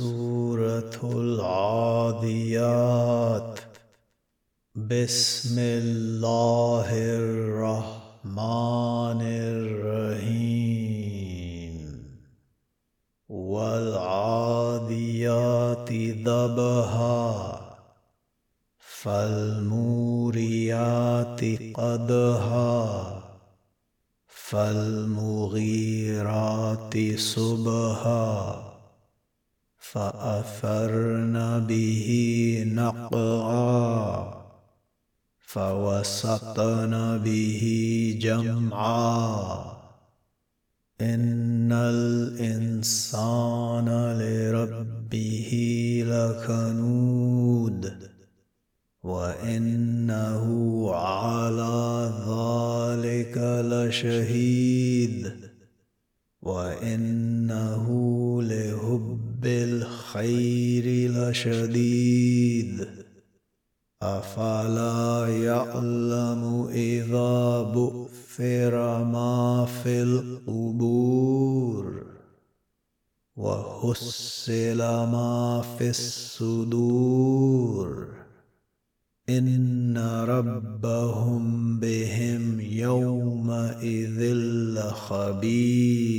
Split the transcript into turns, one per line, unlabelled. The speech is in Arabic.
سورة العاديات. بسم الله الرحمن الرحيم. والعاديات ضبها فالموريات قدها فالمغيرات صبها فأثرن به نقعا فوسطن به جمعا. إن الإنسان لربه لكنود وإنه على ذلك لشهيد. وإنه بالخير لشديد أفلا يعلم إذا بؤثر ما في القبور وحصل ما في الصدور ان ربهم بهم يومئذ لخبير.